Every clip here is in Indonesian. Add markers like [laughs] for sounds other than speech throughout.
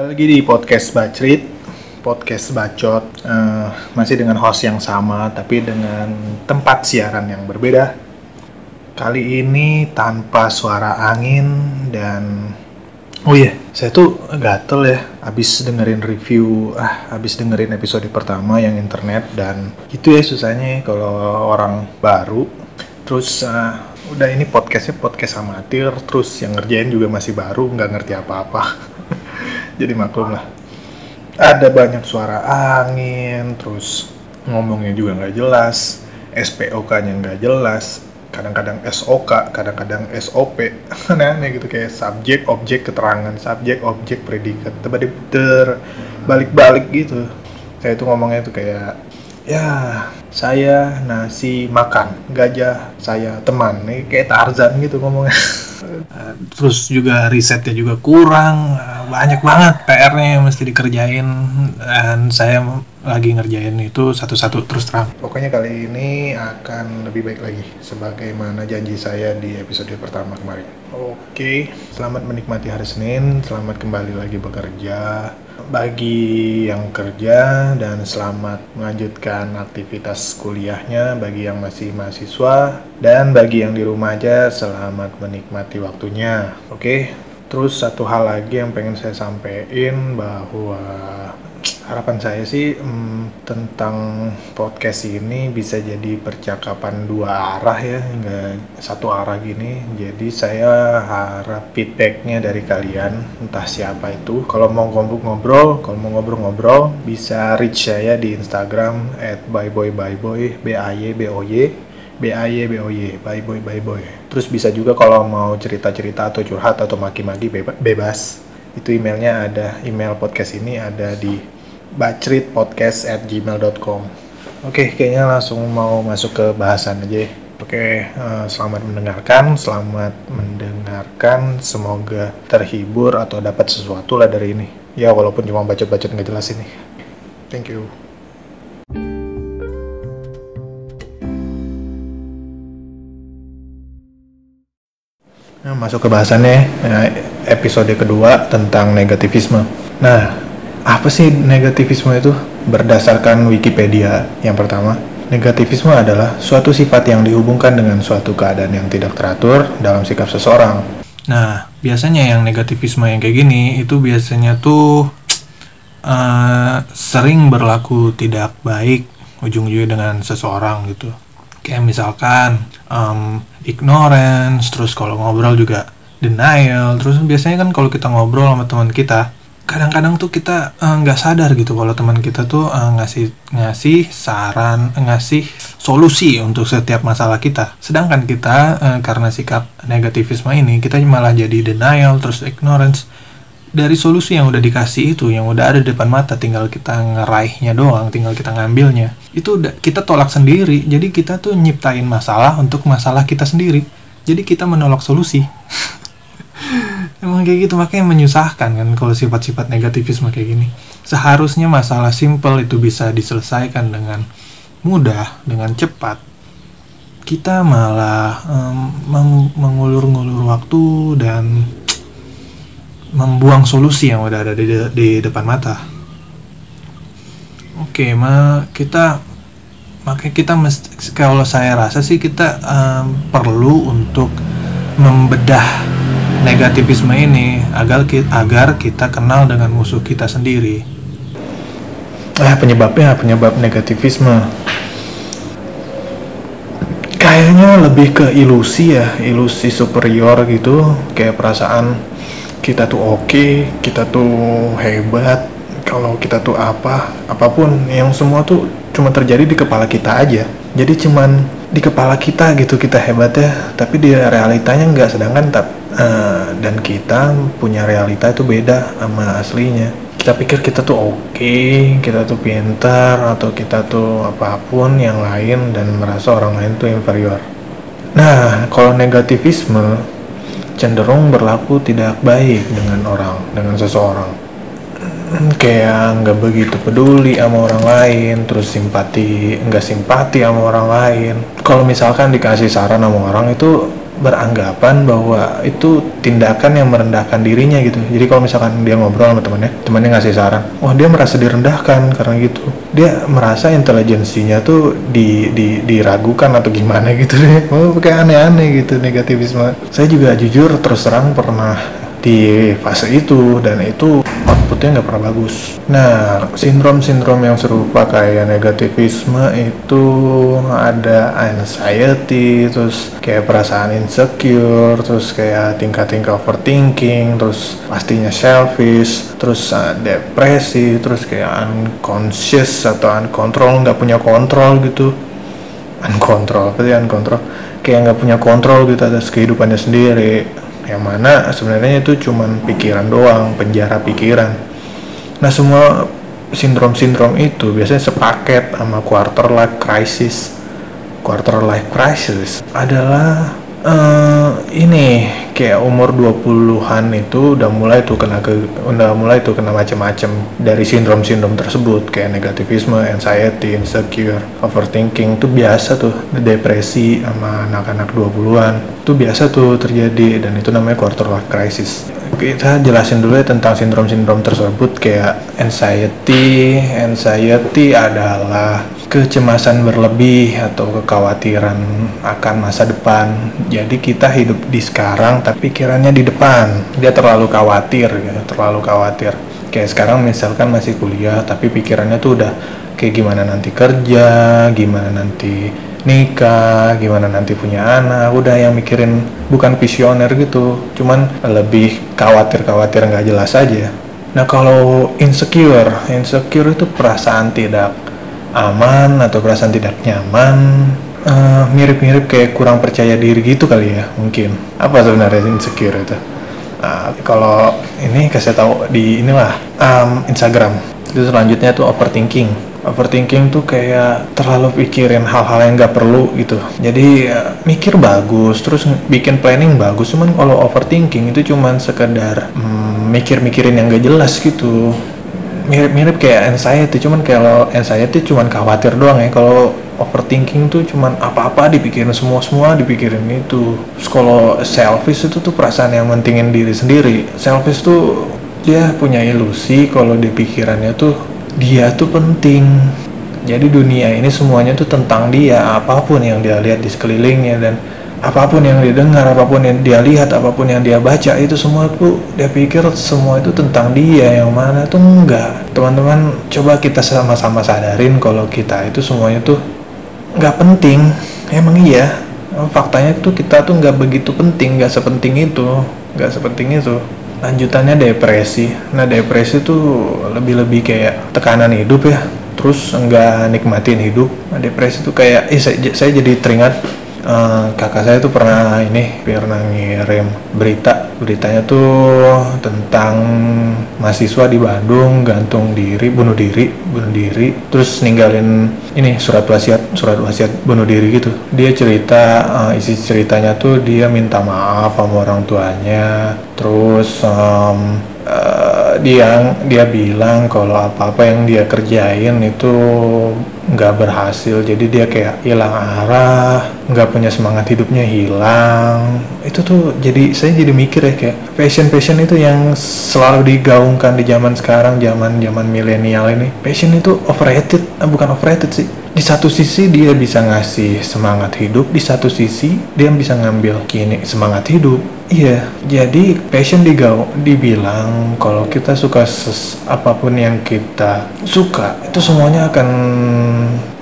Kembali lagi di podcast Bacrit, podcast bacot, Eh, masih dengan host yang sama tapi dengan tempat siaran yang berbeda. Kali ini tanpa suara angin dan oh iya, saya tuh gatel ya abis dengerin review, ah abis dengerin episode pertama yang internet dan itu ya susahnya kalau orang baru. Terus eh, udah ini podcastnya podcast amatir, terus yang ngerjain juga masih baru, nggak ngerti apa-apa. Jadi maklum lah. Ada banyak suara angin terus ngomongnya juga nggak jelas SPOK-nya nggak jelas kadang-kadang SOK kadang-kadang SOP [laughs] aneh-aneh gitu kayak subjek objek keterangan subjek objek predikat ter balik-balik gitu. Saya itu ngomongnya tuh kayak ya saya nasi makan gajah saya teman. Kayak Tarzan gitu ngomongnya. [laughs] Terus juga risetnya juga kurang banyak banget PR-nya yang mesti dikerjain dan saya lagi ngerjain itu satu-satu terus terang. Pokoknya kali ini akan lebih baik lagi sebagaimana janji saya di episode pertama kemarin. Oke. Selamat menikmati hari Senin selamat kembali lagi bekerja. Bagi yang kerja dan selamat melanjutkan aktivitas kuliahnya bagi yang masih mahasiswa dan bagi yang di rumah aja selamat menikmati waktunya. Oke terus satu hal lagi yang pengen saya sampaikan bahwa harapan saya sih hmm, tentang podcast ini bisa jadi percakapan dua arah ya nggak satu arah gini. Jadi saya harap feedbacknya dari kalian entah siapa itu. Kalau mau ngobrol-ngobrol kalau mau ngobrol-ngobrol bisa reach saya di Instagram at byboybyboy b a y b o y b a y b o y byboy byboy terus bisa juga kalau mau cerita-cerita atau curhat atau maki-maki bebas itu emailnya ada email podcast ini ada di bacritpodcast at gmail.com oke kayaknya langsung mau masuk ke bahasan aja ya. oke uh, selamat mendengarkan selamat mendengarkan. Semoga terhibur atau dapat sesuatu lah dari ini. Ya walaupun cuma bacot-bacot nggak jelas ini. Thank you Nah, masuk ke bahasannya nah, episode kedua tentang negativisme. Nah, apa sih negativisme itu? Berdasarkan Wikipedia, yang pertama, negativisme adalah suatu sifat yang dihubungkan dengan suatu keadaan yang tidak teratur dalam sikap seseorang. Nah, biasanya yang negativisme yang kayak gini itu biasanya tuh uh, sering berlaku tidak baik ujung-ujungnya dengan seseorang gitu. Kayak misalkan um, ignorance, terus kalau ngobrol juga denial, terus biasanya kan kalau kita ngobrol sama teman kita, kadang-kadang tuh kita nggak uh, sadar gitu kalau teman kita tuh uh, ngasih ngasih saran, ngasih solusi untuk setiap masalah kita. Sedangkan kita uh, karena sikap negativisme ini kita malah jadi denial, terus ignorance dari solusi yang udah dikasih itu, yang udah ada di depan mata, tinggal kita ngeraihnya doang, tinggal kita ngambilnya. Itu udah kita tolak sendiri. Jadi kita tuh nyiptain masalah untuk masalah kita sendiri. Jadi kita menolak solusi. [laughs] Emang kayak gitu makanya menyusahkan kan kalau sifat-sifat negativisme kayak gini. Seharusnya masalah simple itu bisa diselesaikan dengan mudah, dengan cepat. Kita malah um, mengulur-ngulur waktu dan membuang solusi yang udah ada di, de di depan mata. Oke, ma kita makanya kita mesti kalau saya rasa sih kita um, perlu untuk membedah negativisme ini agar kita, agar kita kenal dengan musuh kita sendiri. Eh penyebabnya penyebab negativisme kayaknya lebih ke ilusi ya, ilusi superior gitu, kayak perasaan kita tuh oke, okay, kita tuh hebat, kalau kita tuh apa, apa pun yang semua tuh cuma terjadi di kepala kita aja. Jadi cuman di kepala kita gitu kita hebat ya, tapi di realitanya nggak. Sedangkan tak uh, dan kita punya realita itu beda sama aslinya. Kita pikir kita tuh oke, okay, kita tuh pintar atau kita tuh apa pun yang lain dan merasa orang lain tuh inferior. Nah, kalau negativisme cenderung berlaku tidak baik dengan orang, dengan seseorang. Kayak nggak begitu peduli sama orang lain, terus simpati, nggak simpati sama orang lain. Kalau misalkan dikasih saran sama orang itu beranggapan bahwa itu tindakan yang merendahkan dirinya gitu. Jadi kalau misalkan dia ngobrol sama temannya temannya ngasih saran wah dia merasa direndahkan karena gitu. Dia merasa intelijensinya tuh di, di diragukan atau gimana [laughs] gitu. Deh oh kayak aneh-aneh gitu negativisme. Saya juga jujur terus terang pernah di fase itu dan itu outputnya nggak pernah bagus. Nah, sindrom-sindrom yang serupa kayak negativisme itu ada anxiety, terus kayak perasaan insecure, terus kayak tingkat-tingkat overthinking, terus pastinya selfish, terus uh, depresi, terus kayak unconscious atau uncontrol, nggak punya kontrol gitu. Uncontrol, apa sih uncontrol? Kayak nggak punya kontrol gitu atas kehidupannya sendiri yang mana sebenarnya itu cuman pikiran doang penjara pikiran nah semua sindrom-sindrom itu biasanya sepaket sama quarter life crisis. Quarter life crisis adalah uh, ini kayak umur 20-an itu udah mulai tuh kena ke udah mulai tuh kena macam-macam dari sindrom-sindrom tersebut kayak negativisme, anxiety, insecure, overthinking itu biasa tuh depresi sama anak-anak 20-an itu biasa tuh terjadi dan itu namanya quarter life crisis kita jelasin dulu ya tentang sindrom-sindrom tersebut kayak anxiety anxiety adalah kecemasan berlebih atau kekhawatiran akan masa depan. Jadi kita hidup di sekarang tapi pikirannya di depan. Dia terlalu khawatir gitu, terlalu khawatir. Kayak sekarang misalkan masih kuliah tapi pikirannya tuh udah kayak gimana nanti kerja, gimana nanti nikah, gimana nanti punya anak, udah yang mikirin bukan visioner gitu, cuman lebih khawatir-khawatir nggak jelas aja. Nah kalau insecure, insecure itu perasaan tidak aman atau perasaan tidak nyaman? Mirip mirip-mirip kayak kurang percaya diri gitu kali ya mungkin. Apa sebenarnya insecure itu? Uh, kalau ini kasih tahu di inilah um, Instagram. Itu selanjutnya tuh overthinking overthinking tuh kayak terlalu pikirin hal-hal yang nggak perlu gitu. Jadi uh, mikir bagus terus bikin planning bagus. Cuman kalau overthinking itu cuman sekedar um, mikir-mikirin yang gak jelas gitu. Mirip-mirip kayak anxiety. Cuman kalau anxiety cuman khawatir doang ya. Kalau overthinking tuh cuman apa-apa dipikirin semua-semua dipikirin itu. Kalau selfish itu tuh perasaan yang mentingin diri sendiri. Selfish tuh dia punya ilusi kalau di pikirannya tuh dia tuh penting jadi dunia ini semuanya tuh tentang dia apa pun yang dia lihat di sekelilingnya dan apa pun yang dia dengar, apa pun yang dia lihat, apa pun yang dia baca itu semua tuh dia pikir semua itu tentang dia yang mana tuh enggak. Teman-teman coba kita sama-sama sadarin kalau kita itu semuanya tuh nggak penting. Emang iya. Faktanya tuh kita tuh nggak begitu penting, nggak sepenting itu, nggak sepenting itu. Lanjutannya depresi. Nah depresi tuh lebih-lebih kayak tekanan hidup ya. Terus enggak nikmatin hidup. Nah, depresi tuh kayak, eh saya, saya jadi teringat uh, kakak saya tuh pernah ini pernah ngirim berita beritanya tuh tentang mahasiswa di Bandung gantung diri bunuh diri bunuh diri terus ninggalin ini surat wasiat surat wasiat bunuh diri gitu. Dia cerita uh, isi ceritanya tuh dia minta maaf sama orang tuanya terus um, uh, dia dia bilang kalau apa apa yang dia kerjain itu nggak berhasil. Jadi dia kayak hilang arah nggak punya semangat hidupnya hilang. Itu tuh jadi saya jadi mikir ya kayak passion passion itu yang selalu digaungkan di zaman sekarang zaman zaman milenial ini. Passion itu overrated eh, bukan overrated sih. Di satu sisi dia bisa ngasih semangat hidup di satu sisi dia bisa ngambil kini semangat hidup. Iya, jadi passion digau dibilang kalau kita suka ses apa pun yang kita suka itu semuanya akan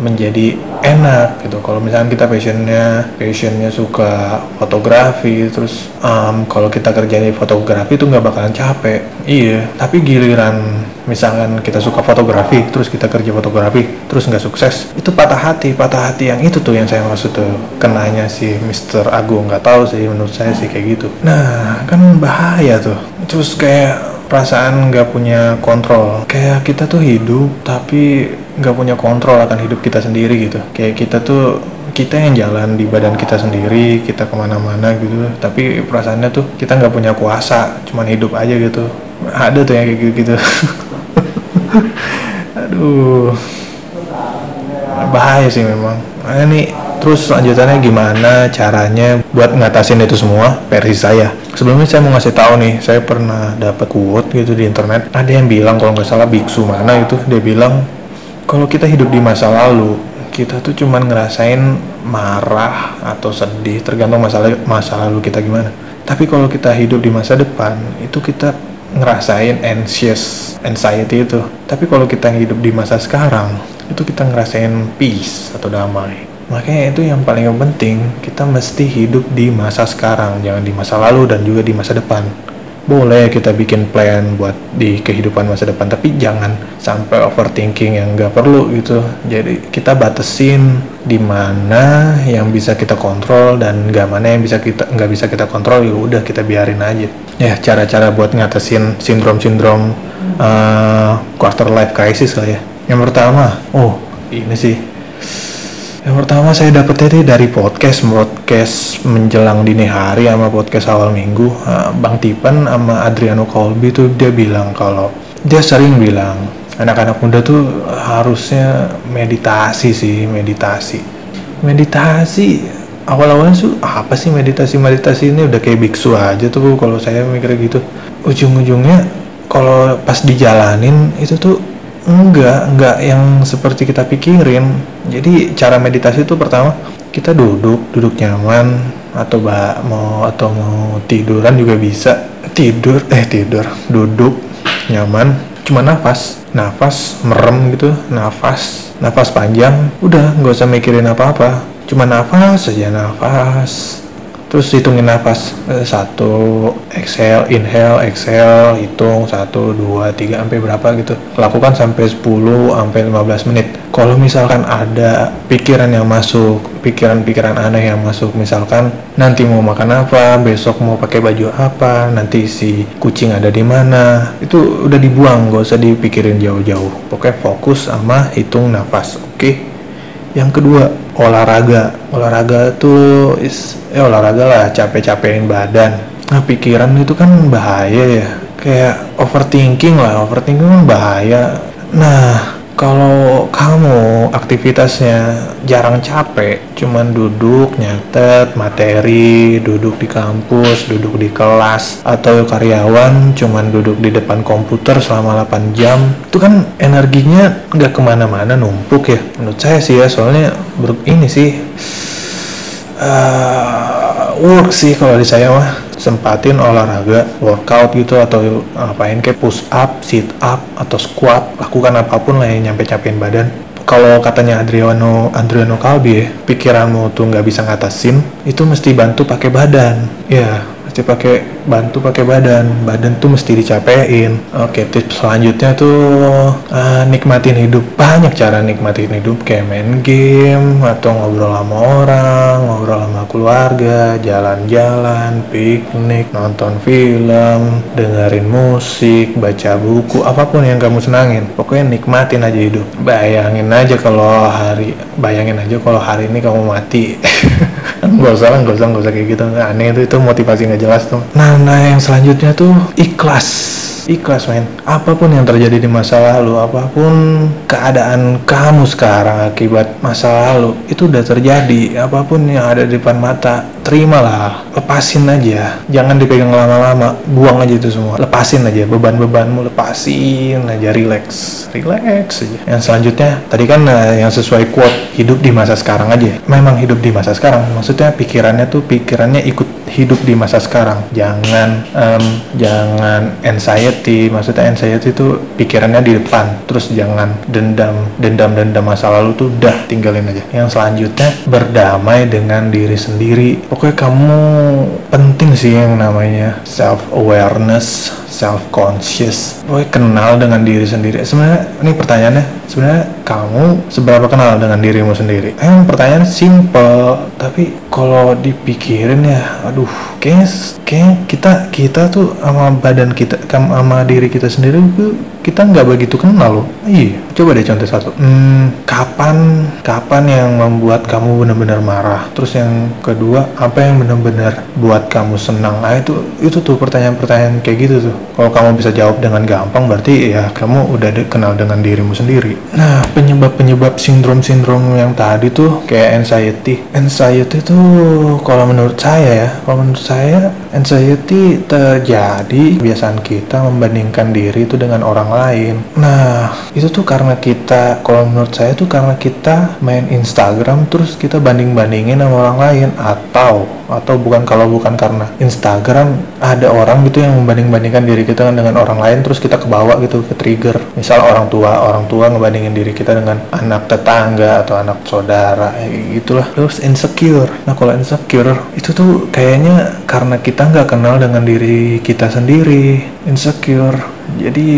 menjadi enak gitu. Kalau misalnya kita passionnya passionnya suka fotografi, terus um, kalau kita kerja di fotografi itu nggak bakalan capek. Iya, tapi giliran misalkan kita suka fotografi, terus kita kerja fotografi, terus nggak sukses, itu patah hati. Patah hati yang itu tuh yang saya maksud tuh kenanya si Mr. Agung nggak tahu sih menurut saya sih kayak gitu Nah, kan bahaya tuh. Terus kayak perasaan nggak punya kontrol. Kayak kita tuh hidup tapi nggak punya kontrol akan hidup kita sendiri gitu. Kayak kita tuh kita yang jalan di badan kita sendiri, kita ke mana-mana gitu. Tapi perasaannya tuh kita nggak punya kuasa, cuman hidup aja gitu. Ada tuh yang kayak gitu-gitu. [laughs] Aduh, bahaya sih memang. Ini Terus lanjutannya gimana caranya buat ngatasin itu semua versi saya. Sebelumnya saya mau ngasih tahu nih, saya pernah dapat quote gitu di internet. Ada yang bilang kalau nggak salah biksu mana itu dia bilang kalau kita hidup di masa lalu kita tuh cuman ngerasain marah atau sedih tergantung masalah masa lalu kita gimana. Tapi kalau kita hidup di masa depan itu kita ngerasain anxious anxiety itu. Tapi kalau kita hidup di masa sekarang itu kita ngerasain peace atau damai Makanya itu yang paling penting, kita mesti hidup di masa sekarang, jangan di masa lalu dan juga di masa depan. Boleh kita bikin plan buat di kehidupan masa depan, tapi jangan sampai overthinking yang nggak perlu gitu. Jadi kita batasin di mana yang bisa kita kontrol dan nggak mana yang bisa kita nggak bisa kita kontrol ya udah kita biarin aja. Ya cara-cara buat ngatasin sindrom-sindrom uh, quarter life crisis lah ya. Yang pertama, oh ini sih yang pertama saya dapetnya dari podcast, podcast menjelang dini hari sama podcast awal minggu. Eh, Bang Tipan sama Adriano Colby tuh dia bilang kalau dia sering bilang anak-anak muda tuh harusnya meditasi sih, meditasi. Meditasi awal-awalnya tuh apa sih meditasi meditasi ini udah kayak biksu aja tuh kalau saya mikir gitu. Ujung-ujungnya kalau pas dijalanin itu tuh enggak enggak yang seperti kita pikirin. Jadi cara meditasi itu pertama kita duduk duduk nyaman atau ba mau atau mau tiduran juga bisa. Tidur eh tidur duduk nyaman cuma nafas nafas merem gitu nafas nafas panjang. Udah nggak usah mikirin apa-apa cuma nafas saja nafas terus hitungin nafas eh, satu exhale inhale exhale hitung satu dua tiga sampai berapa gitu. Lakukan sampai 10 sampai 15 menit. Kalau misalkan ada pikiran yang masuk pikiran-pikiran aneh yang masuk misalkan nanti mau makan apa besok mau pakai baju apa nanti si kucing ada di mana itu udah dibuang gak usah dipikirin jauh-jauh. Pokoknya fokus sama hitung nafas oke? okay? Yang kedua olahraga. Olahraga tuh is eh olahraga lah capek-capekin badan. Nah pikiran itu kan bahaya ya. Kayak overthinking lah. Overthinking kan bahaya. Nah kalau kamu aktivitasnya jarang capek, cuman duduk nyatet materi, duduk di kampus, duduk di kelas, atau karyawan cuman duduk di depan komputer selama 8 jam, itu kan energinya nggak ke mana-mana numpuk ya. Menurut saya sih ya, soalnya ini sih uh, work sih kalau di saya mah sempatin olahraga workout gitu atau ngapain kayak push up sit up atau squat. Lakukan apa pun lah yang nyampe capein badan. Kalau katanya Adriano Adriano Kalbi ya pikiranmu tuh nggak bisa ngatasin itu mesti bantu pakai badan. Ya mesti pakai bantu pakai badan. Badan tuh mesti dicapein. Oke tips selanjutnya tuh uh, nikmatin hidup. Banyak cara nikmatin hidup kayak main game atau ngobrol sama orang ngobrol sama keluarga jalan-jalan piknik nonton film dengerin musik baca buku apa pun yang kamu senangin. Pokoknya nikmatin aja hidup. Bayangin aja kalau hari bayangin aja kalau hari ini kamu mati [laughs] nggak usah lah nggak usah nggak usah kayak gitu. Aneh itu itu motivasi nggak jelas tuh. Nah nah yang selanjutnya tuh ikhlas. Ikhlas men. Apa pun yang terjadi di masa lalu apa pun keadaan kamu sekarang akibat masa lalu itu udah terjadi. Apa pun yang ada di depan mata terimalah lepasin aja. Jangan dipegang lama-lama buang aja itu semua. Lepasin aja beban-bebanmu lepasin aja relax. Relax aja. Yang selanjutnya tadi kan uh, yang sesuai quote hidup di masa sekarang aja. Memang hidup di masa sekarang. Maksudnya pikirannya tuh pikirannya ikut hidup di masa sekarang. Jangan um, jangan anxiety. Maksudnya anxiety itu pikirannya di depan. Terus jangan dendam. Dendam dendam masa lalu tuh udah tinggalin aja. Yang selanjutnya berdamai dengan diri sendiri pokoknya kamu penting sih yang namanya self awareness self conscious pokoknya kenal dengan diri sendiri. Sebenarnya ini pertanyaannya sebenarnya kamu seberapa kenal dengan dirimu sendiri? Emang pertanyaan simple tapi kalau dipikirin ya aduh kayaknya kayak kita kita tuh sama badan kita sama diri kita sendiri kita nggak begitu kenal loh. Iya. Coba deh contoh satu. Hmm, kapan kapan yang membuat kamu benar-benar marah? Terus yang kedua apa yang benar-benar buat kamu senang? Nah itu itu tuh pertanyaan-pertanyaan kayak gitu tuh Kalau kamu bisa jawab dengan gampang, berarti ya kamu udah de- kenal dengan dirimu sendiri. Nah, penyebab-penyebab sindrom-sindrom yang tadi tuh kayak anxiety. Anxiety tuh kalau menurut saya ya, kalau menurut saya anxiety terjadi kebiasaan kita membandingkan diri itu dengan orang lain. Nah, itu tuh karena kita, kalau menurut saya tuh karena kita main Instagram terus kita banding-bandingin sama orang lain. Atau atau bukan kalau bukan karena Instagram ada orang gitu yang membanding-bandingkan diri kita dengan orang lain terus kita kebawa gitu ke trigger. Misal orang tua orang tua ngebandingin diri kita dengan anak tetangga atau anak saudara gitulah terus insecure. Nah kalau insecure itu tuh kayaknya karena kita nggak kenal dengan diri kita sendiri insecure. Jadi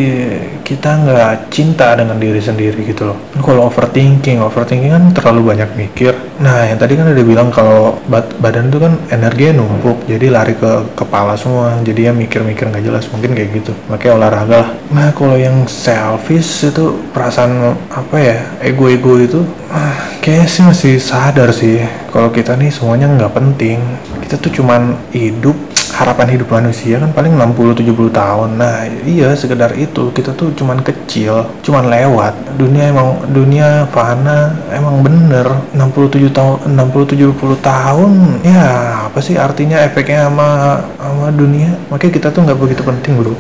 kita nggak cinta dengan diri sendiri gitu loh. Kalau overthinking overthinking kan terlalu banyak mikir. Nah yang tadi kan udah bilang kalau bad- badan itu kan energinya numpuk jadi lari ke kepala semua jadi ya mikir-mikir nggak jelas mungkin kayak gitu. Makanya olahraga lah. Nah kalau yang selfish itu perasaan apa ya ego-ego itu ah, kayaknya sih masih sadar sih. Kalau kita nih semuanya nggak penting. Kita tuh cuman hidup harapan hidup manusia kan paling 60-70 tahun. Nah iya sekedar itu. Kita tuh cuman kecil cuman lewat. Dunia emang dunia fana emang bener. 67 tahun 60-70 tahun ya apa sih artinya efeknya sama sama dunia? Makanya kita tuh nggak begitu penting bro.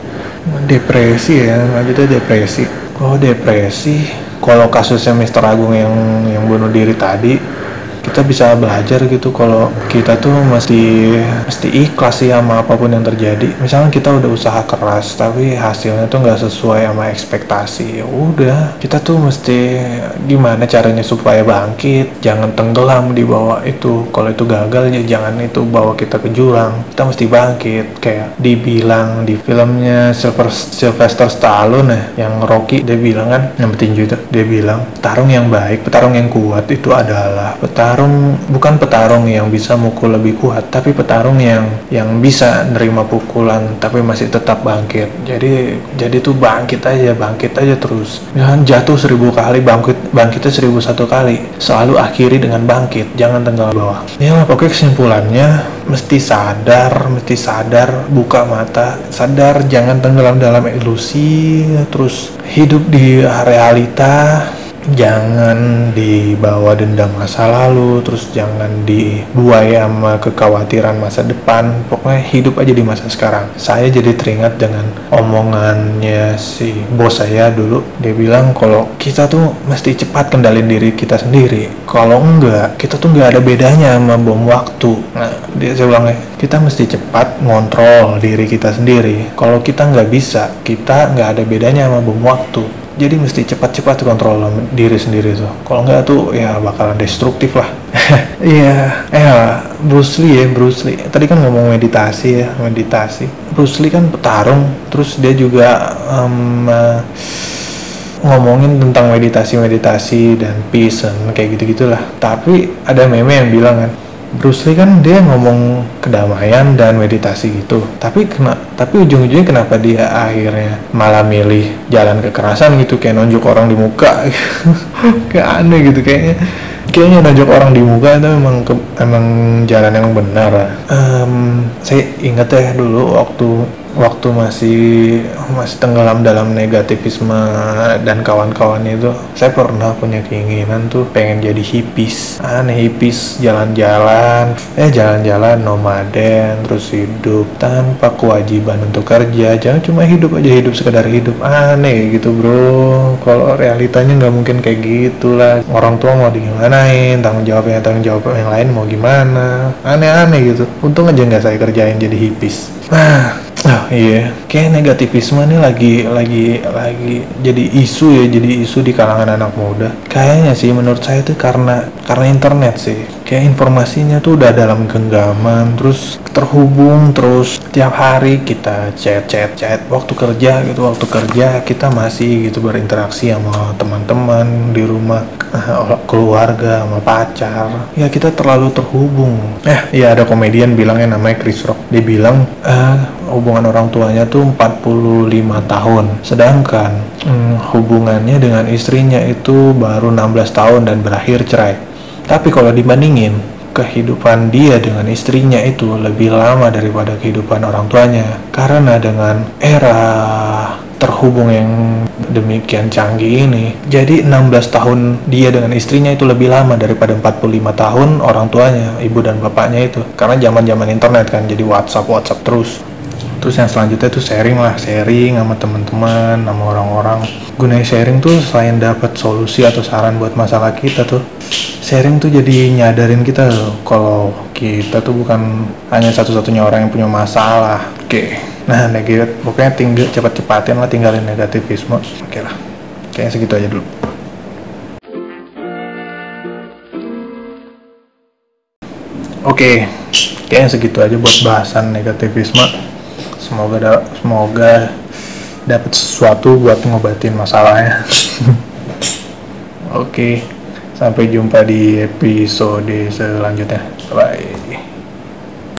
Depresi ya lanjutnya depresi. Kalau depresi kalau kasusnya Mr. Agung yang yang bunuh diri tadi kita bisa belajar gitu kalau kita tuh mesti mesti ikhlas sih sama apa pun yang terjadi. Misalnya kita udah usaha keras tapi hasilnya tuh nggak sesuai sama ekspektasi ya udah. Kita tuh mesti gimana caranya supaya bangkit? Jangan tenggelam di bawah itu. Kalau itu gagal ya jangan itu bawa kita ke jurang. Kita mesti bangkit. Kayak dibilang di filmnya Silver, Sylvester Stallone ya yang Rocky dia bilang kan yang petinju itu dia bilang petarung yang baik petarung yang kuat itu adalah petarung bukan petarung yang bisa mukul lebih kuat tapi petarung yang yang bisa nerima pukulan tapi masih tetap bangkit. Jadi jadi tuh bangkit aja bangkit aja terus. Jangan jatuh seribu kali bangkit bangkitnya seribu satu kali. Selalu akhiri dengan bangkit jangan tenggelam bawah. Ya pokoknya kesimpulannya mesti sadar mesti sadar buka mata sadar jangan tenggelam dalam ilusi terus hidup di realita jangan dibawa dendam masa lalu terus jangan dibuai sama kekhawatiran masa depan. Pokoknya hidup aja di masa sekarang. Saya jadi teringat dengan omongannya si bos saya dulu. Dia bilang kalau kita tuh mesti cepat kendalin diri kita sendiri. Kalau enggak kita tuh nggak ada bedanya sama bom waktu. Nah dia saya bilang kita mesti cepat ngontrol diri kita sendiri. Kalau kita nggak bisa kita nggak ada bedanya sama bom waktu jadi mesti cepat-cepat kontrol diri sendiri tuh. Kalau nggak tuh ya bakalan destruktif lah. [laughs] Iya. Eh Bruce Lee ya Bruce Lee. Tadi kan ngomong meditasi ya meditasi. Bruce Lee kan petarung terus dia juga um, uh, ngomongin tentang meditasi-meditasi dan peace dan kayak gitu-gitulah. Tapi ada meme yang bilang kan Bruce Lee kan dia ngomong kedamaian dan meditasi gitu. Tapi kena tapi ujung-ujungnya kenapa dia akhirnya malah milih jalan kekerasan gitu kayak nunjuk orang di muka? [laughs] Kayak aneh gitu kayaknya. Kayaknya nunjuk orang di muka itu emang ke, emang jalan yang benar. Um, saya ingat ya dulu waktu waktu masih masih tenggelam dalam negativisme dan kawan-kawannya itu saya pernah punya keinginan tuh pengen jadi hippies aneh hippies jalan-jalan. Eh jalan-jalan nomaden terus hidup tanpa kewajiban untuk kerja. Jangan cuma hidup aja hidup sekedar hidup. Aneh gitu bro. Kalau realitanya nggak mungkin kayak gitulah. Orang tua mau digimanain tanggung jawabnya tanggung jawab yang lain mau gimana? Aneh-aneh gitu. Untung aja nggak saya kerjain jadi hippies nah Oh iya, kayak negativisme nih lagi lagi lagi jadi isu ya, jadi isu di kalangan anak muda. Kayaknya sih menurut saya itu karena karena internet sih. Kayak informasinya tuh udah dalam genggaman, terus terhubung terus tiap hari kita chat chat chat waktu kerja gitu, waktu kerja kita masih gitu berinteraksi sama teman-teman di rumah, keluarga, sama pacar. Ya kita terlalu terhubung. Eh, ya ada komedian bilangnya namanya Chris Rock. Dia bilang eh hubungan orang tuanya tuh 45 tahun. Sedangkan hmm, hubungannya dengan istrinya itu baru 16 tahun dan berakhir cerai. Tapi kalau dibandingin kehidupan dia dengan istrinya itu lebih lama daripada kehidupan orang tuanya. Karena dengan era terhubung yang demikian canggih ini jadi 16 tahun dia dengan istrinya itu lebih lama daripada 45 tahun orang tuanya ibu dan bapaknya itu. Karena zaman zaman internet kan jadi WhatsApp WhatsApp terus terus yang selanjutnya tuh sharing lah sharing sama teman-teman sama orang-orang. Gunanya sharing tuh selain dapat solusi atau saran buat masalah kita tuh sharing tuh jadi nyadarin kita kalau kita tuh bukan hanya satu-satunya orang yang punya masalah. Oke. Okay nah negatif pokoknya tinggal cepat-cepatin lah tinggalin negativisme. Oke lah. Kayaknya segitu aja dulu. Oke. Kayaknya segitu aja buat bahasan negativisme semoga da semoga dapat sesuatu buat ngobatin masalahnya. [laughs] Oke sampai jumpa di episode selanjutnya. Bye